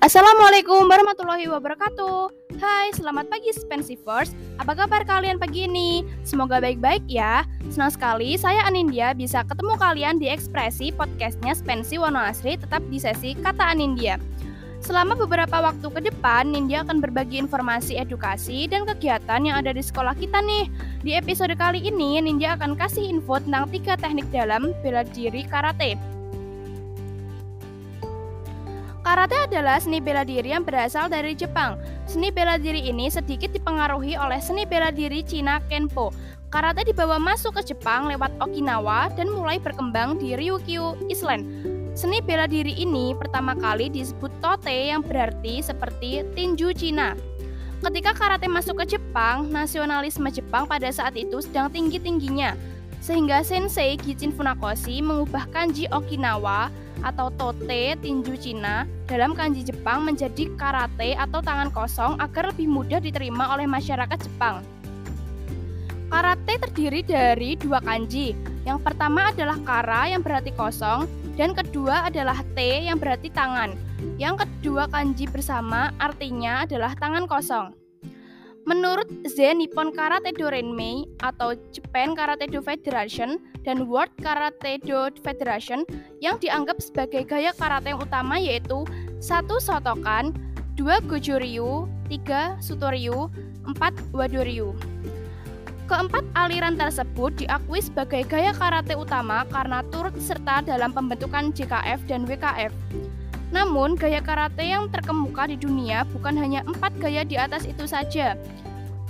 Assalamualaikum warahmatullahi wabarakatuh Hai, selamat pagi Spensivers Apa kabar kalian pagi ini? Semoga baik-baik ya Senang sekali saya Anindya bisa ketemu kalian di ekspresi podcastnya Spensi Wono Asri tetap di sesi Kata Anindya Selama beberapa waktu ke depan, Nindya akan berbagi informasi edukasi dan kegiatan yang ada di sekolah kita nih. Di episode kali ini, Nindya akan kasih info tentang tiga teknik dalam bela diri karate. Karate adalah seni bela diri yang berasal dari Jepang. Seni bela diri ini sedikit dipengaruhi oleh seni bela diri Cina Kenpo. Karate dibawa masuk ke Jepang lewat Okinawa dan mulai berkembang di Ryukyu, Island. Seni bela diri ini pertama kali disebut tote yang berarti seperti tinju Cina. Ketika karate masuk ke Jepang, nasionalisme Jepang pada saat itu sedang tinggi-tingginya. Sehingga Sensei Gichin Funakoshi mengubah kanji Okinawa atau tote tinju Cina dalam kanji Jepang menjadi karate atau tangan kosong agar lebih mudah diterima oleh masyarakat Jepang. Karate terdiri dari dua kanji. Yang pertama adalah kara yang berarti kosong dan kedua adalah te yang berarti tangan. Yang kedua kanji bersama artinya adalah tangan kosong. Menurut Zen Nippon Karate Do Renmei atau Japan Karate Do Federation dan World Karate Do Federation yang dianggap sebagai gaya karate yang utama yaitu satu Sotokan, dua Goju-ryu, tiga Sutoryu, empat Wado-ryu. Keempat aliran tersebut diakui sebagai gaya karate utama karena turut serta dalam pembentukan JKF dan WKF. Namun, gaya karate yang terkemuka di dunia bukan hanya empat gaya di atas itu saja.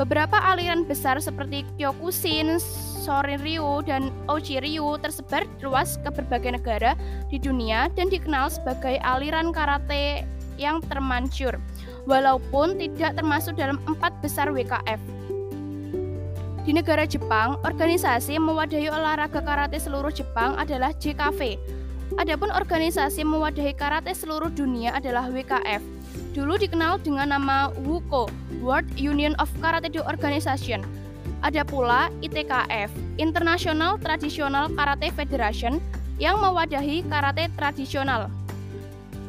Beberapa aliran besar seperti Kyokushin, Sorin-ryu, dan Ochi-ryu tersebar luas ke berbagai negara di dunia dan dikenal sebagai aliran karate yang termancur, walaupun tidak termasuk dalam empat besar WKF. Di negara Jepang, organisasi mewadahi olahraga karate seluruh Jepang adalah JKV, Adapun organisasi mewadahi karate seluruh dunia adalah WKF. Dulu dikenal dengan nama WUKO, World Union of Karate Do Organization. Ada pula ITKF, International Traditional Karate Federation, yang mewadahi karate tradisional.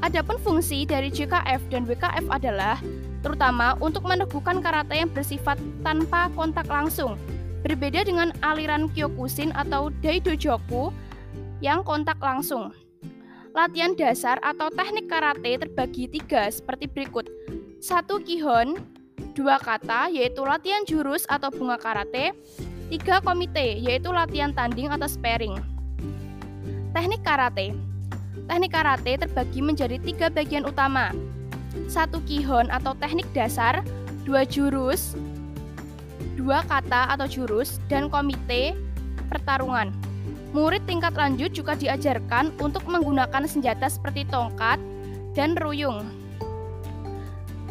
Adapun fungsi dari JKF dan WKF adalah terutama untuk meneguhkan karate yang bersifat tanpa kontak langsung. Berbeda dengan aliran Kyokushin atau Daidojoku yang kontak langsung. Latihan dasar atau teknik karate terbagi tiga seperti berikut. Satu kihon, dua kata yaitu latihan jurus atau bunga karate, tiga komite yaitu latihan tanding atau sparring. Teknik karate Teknik karate terbagi menjadi tiga bagian utama. Satu kihon atau teknik dasar, dua jurus, dua kata atau jurus, dan komite pertarungan. Murid tingkat lanjut juga diajarkan untuk menggunakan senjata seperti tongkat dan ruyung.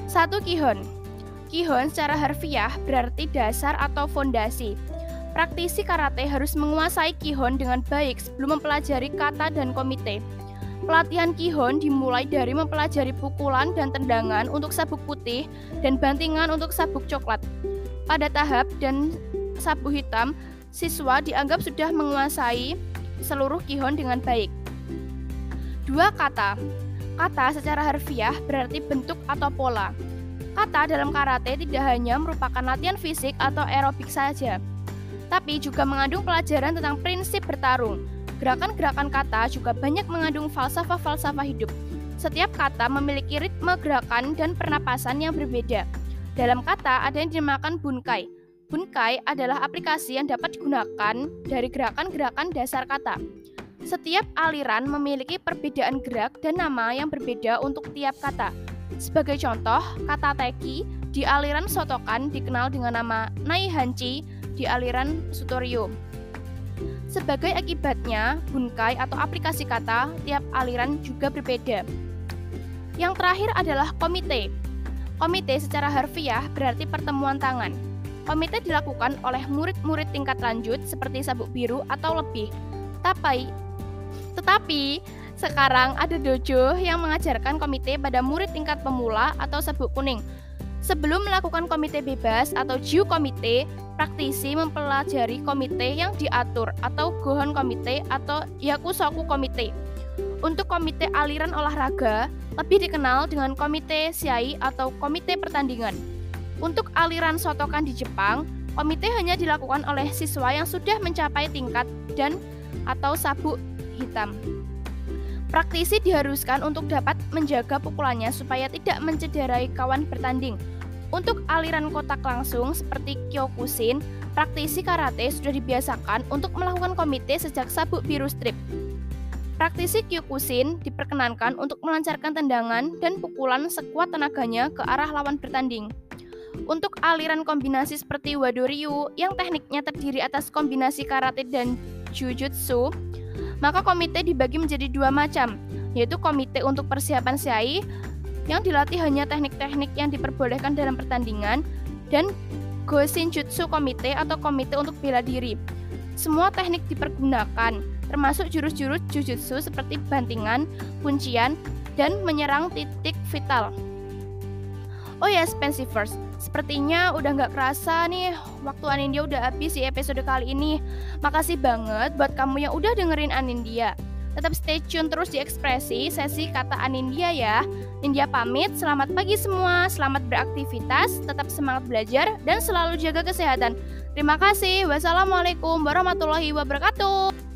Satu Kihon Kihon secara harfiah berarti dasar atau fondasi. Praktisi karate harus menguasai Kihon dengan baik sebelum mempelajari kata dan komite. Pelatihan Kihon dimulai dari mempelajari pukulan dan tendangan untuk sabuk putih dan bantingan untuk sabuk coklat. Pada tahap dan sabuk hitam, siswa dianggap sudah menguasai seluruh kihon dengan baik. Dua kata. Kata secara harfiah berarti bentuk atau pola. Kata dalam karate tidak hanya merupakan latihan fisik atau aerobik saja, tapi juga mengandung pelajaran tentang prinsip bertarung. Gerakan-gerakan kata juga banyak mengandung falsafah-falsafah hidup. Setiap kata memiliki ritme gerakan dan pernapasan yang berbeda. Dalam kata ada yang dinamakan bunkai, Bunkai adalah aplikasi yang dapat digunakan dari gerakan-gerakan dasar kata. Setiap aliran memiliki perbedaan gerak dan nama yang berbeda untuk tiap kata. Sebagai contoh, kata teki di aliran sotokan dikenal dengan nama naihanchi di aliran sutoryo. Sebagai akibatnya, bunkai atau aplikasi kata tiap aliran juga berbeda. Yang terakhir adalah komite. Komite secara harfiah berarti pertemuan tangan. Komite dilakukan oleh murid-murid tingkat lanjut seperti sabuk biru atau lebih. Tapi, tetapi sekarang ada dojo yang mengajarkan komite pada murid tingkat pemula atau sabuk kuning. Sebelum melakukan komite bebas atau Ju komite, praktisi mempelajari komite yang diatur atau Gohon komite atau Yakusoku komite. Untuk komite aliran olahraga, lebih dikenal dengan komite siai atau komite pertandingan. Untuk aliran sotokan di Jepang, komite hanya dilakukan oleh siswa yang sudah mencapai tingkat dan atau sabuk hitam. Praktisi diharuskan untuk dapat menjaga pukulannya supaya tidak mencederai kawan bertanding. Untuk aliran kotak langsung seperti Kyokushin, praktisi karate sudah dibiasakan untuk melakukan komite sejak sabuk biru strip. Praktisi Kyokushin diperkenankan untuk melancarkan tendangan dan pukulan sekuat tenaganya ke arah lawan bertanding. Untuk aliran kombinasi seperti Wadoryu yang tekniknya terdiri atas kombinasi karate dan jujutsu, maka komite dibagi menjadi dua macam, yaitu komite untuk persiapan siai yang dilatih hanya teknik-teknik yang diperbolehkan dalam pertandingan dan Goshinjutsu komite atau komite untuk bela diri. Semua teknik dipergunakan, termasuk jurus-jurus jujutsu seperti bantingan, kuncian, dan menyerang titik vital. Oh ya, yes, Spensivers, sepertinya udah nggak kerasa nih waktu Anindya udah habis di episode kali ini. Makasih banget buat kamu yang udah dengerin Anindya. Tetap stay tune terus di ekspresi sesi kata Anindya ya. Nindya pamit, selamat pagi semua, selamat beraktivitas, tetap semangat belajar, dan selalu jaga kesehatan. Terima kasih. Wassalamualaikum warahmatullahi wabarakatuh.